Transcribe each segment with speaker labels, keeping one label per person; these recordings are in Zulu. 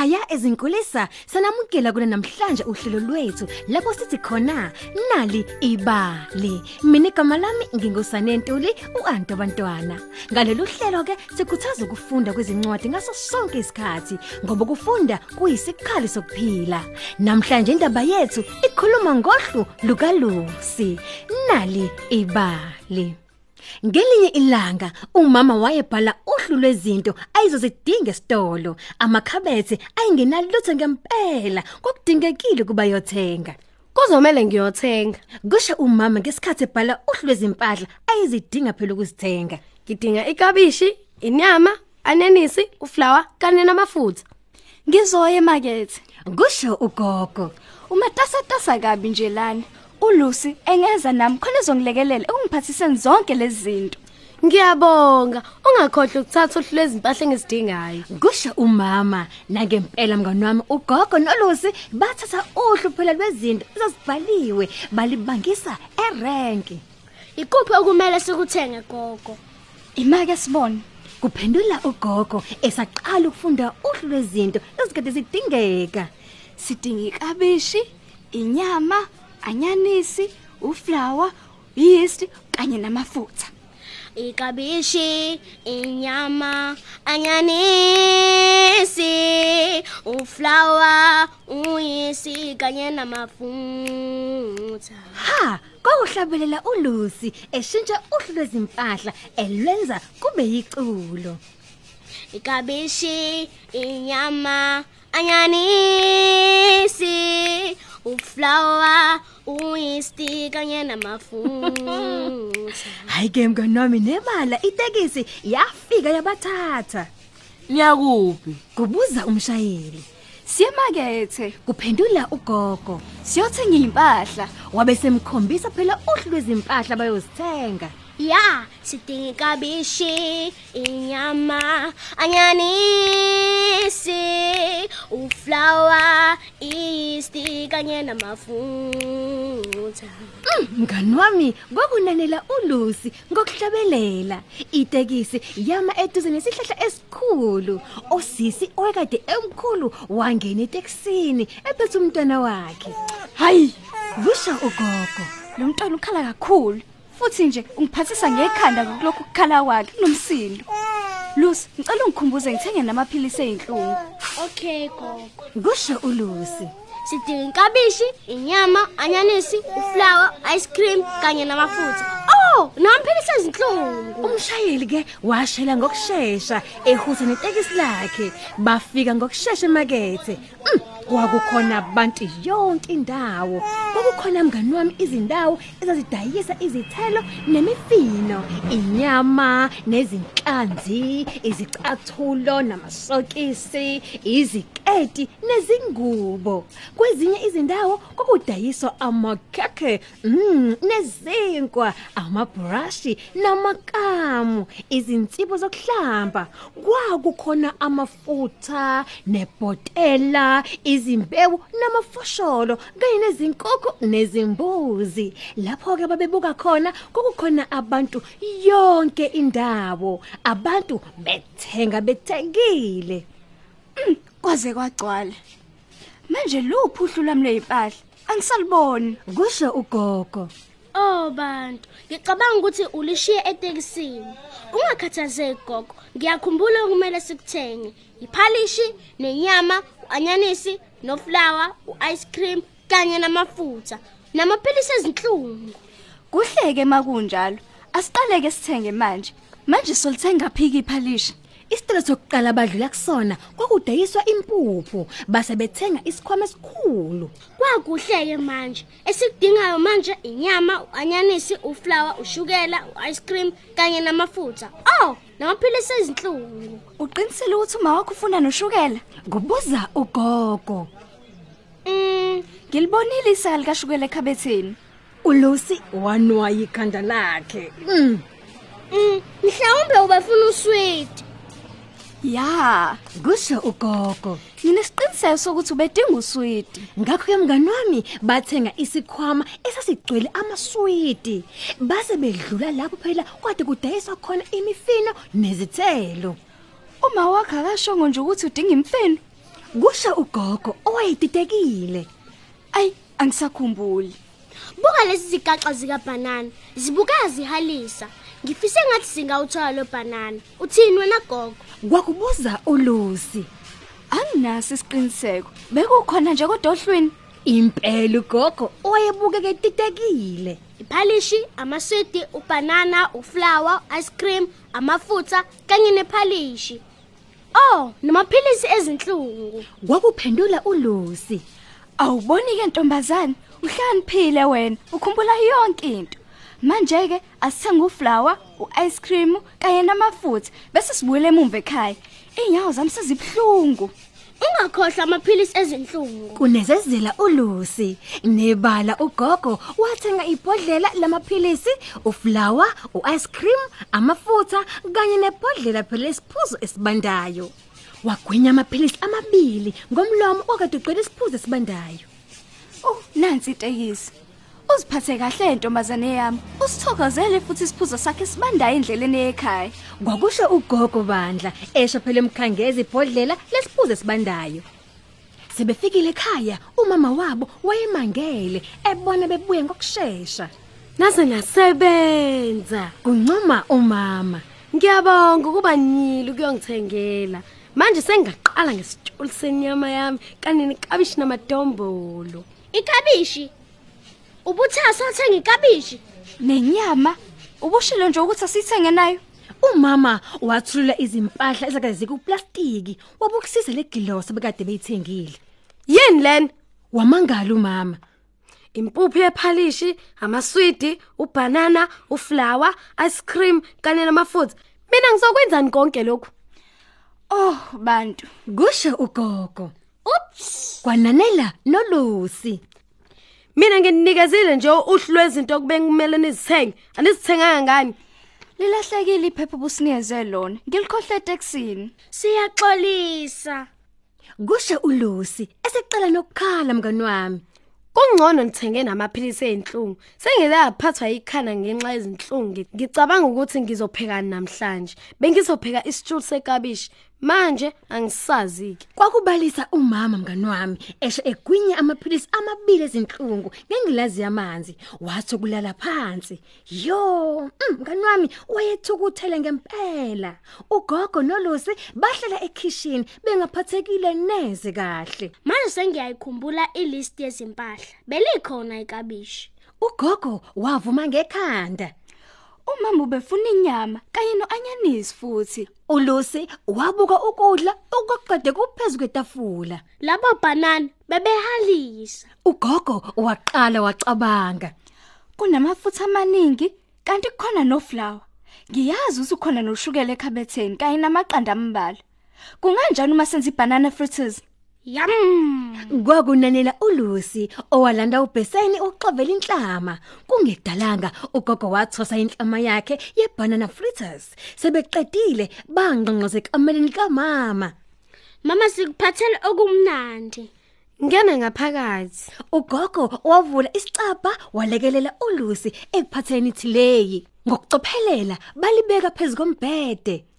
Speaker 1: Nonke emakhaya ezinkulisa sanamukela kuna namhlanje uhlelo lwethu lapho sithi khona nali ibali. Mina igama lami ngingusane Ntuli uAnto bantwana. Ngalolu hlelo ke sikhuthaza ukufunda kwezincwadi ngaso sonke isikhathi ngoba ukufunda kuyisikhali sokuphila. Namhlanje indaba yethu ikhuluma ngohlu lukaLusi. Nali ibali. Ngelinye ilanga umama wayebhala uhlu lwezinto ayizozidinga esitolo amakhabethe ayingenalutho ngempela kokudingekile kuba yothenga
Speaker 2: Kuzomela ngiyothenga.
Speaker 1: kusho umama ngesikhathi ebhala uhlu lwezimpahla ayizidinga phela ukuzithenga
Speaker 2: Ngidinga ikabishi, inyama, anenisi, uflower kanye namafutha.
Speaker 3: Ngizoya emakethe.
Speaker 1: kusho ugogo
Speaker 3: Umatasatasa kabi nje lana. uLucy engeza nami khona ezongilekelela ukungiphathiseni zonke lezi zinto.
Speaker 2: Ngiyabonga. Ungakhohle ukuthatha uhlu lwezimpahla engizidingayo.
Speaker 1: kusho umama nangempela mngani wami ugogo nolusi bathatha uhlu phela lwezinto ezazibhaliwe balibangisa erenki
Speaker 4: Ikuphi okumele sikuthenge gogo?
Speaker 3: Imake sibone.
Speaker 1: kuphendula ugogo esaqala ukufunda uhlu lwezinto ezikade zidingeka
Speaker 3: Sidinga ikabishi, inyama, anyanisi, uflower, yeast kanye namafutha.
Speaker 4: Ikabishi, inyama, anyanisi, uflower, uyisi kanye namafutha.
Speaker 1: ha kwakuhlabelela ulusi eshintsha uhlu lwezimpahla elwenza kube yiculo
Speaker 4: Ikabishi, inyama, anyanisi, uflower, uyisti kanye namafutha.
Speaker 1: hayi ke mngani wami nebala itekisi yafika yabathatha
Speaker 5: Niyakuphi?
Speaker 1: kubuza umshayeli
Speaker 3: Siyemakethe,
Speaker 1: kuphendula ugogo
Speaker 3: siyothenga impahla.
Speaker 1: wabe semkhombisa phela uhlu lwezimpahla bayozithenga
Speaker 4: Ya, sidinga ikabishi, inyama, anyanisi, uflower, iyisti kanye namafutha.
Speaker 1: mngani wami kwakunanela ulusi ngokuhlabelela. Itekisi yama eduze nesihlahla esikhulu. Osisi oyekade emkhulu wangena etekisini ephethe umntwana wakhe.
Speaker 3: Hayi,
Speaker 1: kusho ugogo.
Speaker 3: Lo mntwana ukhala kakhulu. Futhi nje ungiphathisa ngekhanda ngokulokhu ukukhala kwakhe kunomsindo. Lucy, ngicela ungikhumbuze ngithenge namaphilisi einhlungu.
Speaker 4: Okay gogo.
Speaker 1: kusho ulusi
Speaker 4: Sidinga ikabishi, inyama, anyanisi, uflower, ice cream kanye namafutha. Oh, namaphilisi ezinhlungu.
Speaker 1: umshayeli ke washela ngokusheshsha ehuza netekisi lakhe bafika ngokusheshsha emakethe Mm, kwakukhona abantu yonke indawo. Kwakukhona mngani wami izindawo ezazidayisa izithelo nemifino inyama nezinhlanzi izicathulo namasokisi iziketi nezingubo. Kwezinye izindawo kwakudayiswa amakhekhe mm, nezinkwa amabrushi namakamu izinsibo zokuhlamba. Kwakukhona amafutha nebhotela izimbewu namafosholo kanye nezinkukhu nezimbuzi. Lapho ke babebuka khona kokukhona abantu yonke indawo. Abantu bethenga bethengile.
Speaker 3: Kwaze kwagcwala. Manje luphi uhlu lami lezimpahla? Angisaliboni.
Speaker 1: kusho ugogo
Speaker 4: Oh bantu, ngicabanga ukuthi ulishiye etekisini. Ungakhathazeki gogo, ngiyakhumbula kumele sikuthenge. Iphalishi, nenyama, uanyanisi, noflower, uice cream kanye namafutha. Namaphilisi ezinhlungu.
Speaker 3: Kuhleke makunjalo. Asiqaleke sithenge manje. Manje solithenga phiki iphalishi.
Speaker 1: Isitolo sokuqala badlula kusona kwakudayiswa impuphu base bethenga isikhwama esikhulu.
Speaker 4: Kwakuhleke manje. Esikudingayo manje inyama, uanyanisi, uflower, ushukela, uice cream kanye namafutha. Oh, namaphilisi ezinhlungu.
Speaker 3: Uqinisile ukuthi uma wakho ufuna noshukela?
Speaker 1: Kubuza ugogo.
Speaker 4: Mm,
Speaker 3: Ngilibonile isaka likashukela ekhabetheni.
Speaker 1: Ulusi wanwaya ikhanda lakhe. Mm.
Speaker 4: mm, mhlawumbe ubafuna usweet.
Speaker 3: Ya,
Speaker 1: Kusho ugogo.
Speaker 3: nginesiqiniseko sokuthi ubedinga uswidi.
Speaker 1: Ngakho ke mngani wami bathenga isikhwama esasigcwele amaswidi. Base bedlula lapho phela kade kudayiswa khona imifino nezithelo.
Speaker 3: Uma wakho akashongo nje ukuthi udinga imfino.
Speaker 1: kusho ugogo owayetitekile
Speaker 3: Ay, angisakhumbuli.
Speaker 4: buka lezi zigaxa zikabhanana zibuka zihalisa ngifise ngathi singawuthola lo bhanana uthini wena gogo
Speaker 1: kwakubuza uLucy
Speaker 3: Anginaso isiqiniseko. Bekukhona nje kodwa ohlwini.
Speaker 1: impela ugogo owayebukeke etitekile
Speaker 4: iphalishi amaswidi ubhanana uflower ice cream amafutha kanye nephalishi oh namaphilisi ezinhlungu
Speaker 1: kwakuphendula uLucy
Speaker 3: Awuboni ke ntombazane, uhlaniphile wena. Ukhumbula yonke into. Manje ke asithenga uflower, uice cream kanye namafutha bese sibuyele emumva ekhaya. Inyawo zami sezibhlungu.
Speaker 4: ungakhohlwa amaphilisi ezinhlungu
Speaker 1: kunezezela uLucy nebala ugogo wathenga ibhodlela lamaphilisi uflower uice cream amafutha kanye nebhodlela phela lesiphuzo esibandayo wagwinya amaphilisi amabili ngomlomo okade uqeda isiphuzo esibandayo
Speaker 3: Oh, nansi itekisi. Uziphathe kahle ntombazane yami. Usithokozele futhi isiphuzo sakhe sibandayo endleleni ekhaya.
Speaker 1: kwakusho ugogo bandla esho phela emkhangeza ibhodlela lesiphuzo esibandayo sebefikile ekhaya umama wabo wayemangele ebona bebuye ngokusheshsha
Speaker 2: Nase nasebenza.
Speaker 1: kuncuma umama
Speaker 2: Ngiyabonga ukuba nyili kuyongithengela. Manje sengaqala ngesitshulu senyama yami kanye nekabishi namadombolo.
Speaker 4: ikabishi ubuthasa uthenga ikabishi
Speaker 3: Nenyama ubushilo nje ukuthi asithenge nayo.
Speaker 1: Umama wathulula izimpahla ezakade zikuplastiki wabukusisa legilosi bekade beyithengile.
Speaker 2: Yini lena?
Speaker 1: Wamangala umama.
Speaker 2: Impuphu yephalishi, amaswidi, ubanana, uflower, ice cream kanye namafutha. Mina ngizokwenzani konke lokhu?
Speaker 3: Oh, bantu.
Speaker 1: Kusho ugogo. Ups. Kwananela noLucy.
Speaker 2: Mina nginikezile nje uhlu lwezinto okube kumele nizithenge. Anizithenganga ngani?
Speaker 3: Lilahlekile iphepha businikeze lona. Ngilikhohle eTexini.
Speaker 4: siyaxolisa
Speaker 1: Kusho uLucy eseqala nokukhala mngani wami.
Speaker 2: Kungcono nithenge namaphilisi ezinhlungu. Sengike yaphathwa ikhana ngenxa yezinhlungu. Ngicabanga ukuthi ngizopheka namhlanje. Bengizopheka isitshulu sekabishi. Manje angisazi ke.
Speaker 1: Kwakubalisa umama mngani wami esho egwinya amaphilisi amabili ezinhlungu ngengilazi yamanzi wathi kulala phansi. Yo, mm, mngani wami wayethukuthele ngempela. Ugogo noLucy bahlala ekitchen bengaphathekile neze kahle.
Speaker 4: manje sengiyayikhumbula ilist yezimpahla belikhona ikabishi
Speaker 1: Ugogo wavuma ngekhanda.
Speaker 3: Umama ubefuna inyama kanye noanyanisi futhi.
Speaker 1: uLucy wabuka ukudla okuqede kuphezulu kwetafula.
Speaker 4: labo banana bebehalisa
Speaker 1: Ugogo waqala wacabanga.
Speaker 3: Kunamafutha amaningi kanti kukhona noflower. Ngiyazi ukuthi ukhona noshukela ekhabetheni kanye namaqanda ambala. Kunganjani uma senza ibanana fritters?
Speaker 4: Yam
Speaker 1: Kwakunanela uLucy owalanda ubheseni oxovela inhlama. Kungedalanga ugogo wathosa inhlama yakhe yebanana fritters. Sebeqedile bangqongqoze kameleni kamama.
Speaker 4: mama sikuphathele okumnandi
Speaker 2: Ngena ngaphakathi.
Speaker 1: Ugogo wavula isicabha walekelela uLucy ekuphatheni thileyi. Ngokucophelela balibeka phezulu kombhede.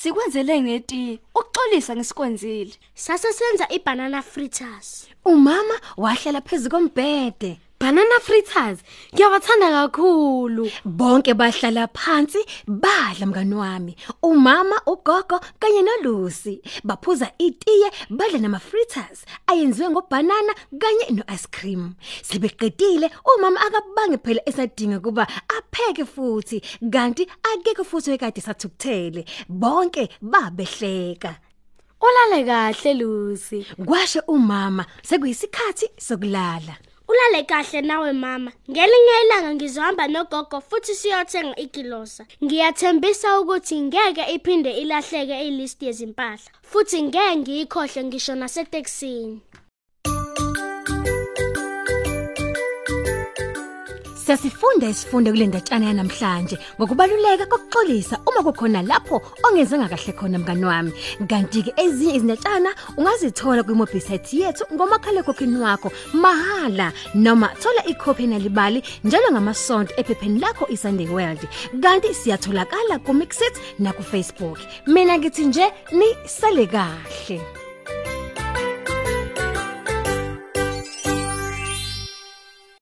Speaker 3: Sikwenzele ngeti. Ukuxolisa ngisikwenzile.
Speaker 4: sase senza ibanana fritters
Speaker 1: Umama wahlala phezulu kombhede.
Speaker 2: Banana fritters. Ngiyawathanda kakhulu.
Speaker 1: Bonke bahlala phansi badla mngani wami. Umama, ugogo kanye noLucy baphuza itiye badla nama fritters ayenziwe ngobanana kanye no-ice cream. Sebeqedile umama akabange phela esadinga kuba apheke futhi kanti akekho futhi ekade sathukuthele. Bonke babehleka.
Speaker 2: Ulale kahle Lucy.
Speaker 1: Kwashe umama sekuyisikhathi sokulala.
Speaker 4: Ulale kahle nawe mama. Ngelinye ilanga ngizohamba nogogo futhi siyothenga igilosa. Ngiyathembisa ukuthi ngeke iphinde ilahleke ilist yezimpahla futhi ngeke ngiyikhohle ngisho naseteksini.
Speaker 1: Siyasifunda isifundo kule ndatshana yanamhlanje ngokubaluleka kokuxolisa uma kukhona lapho ongezanga kahle khona mngani wami. Kanti ke ezinye izindatshana ungazithola kwi-website yethu ngomakhalekhukhwini wakho mahala noma thola ikhophi nalibali njalo ngamasonto ephepheni lakho iSunday World. Kanti siyatholakala ku Mixit na ku Facebook. Mina ngithi nje ni sale kahle.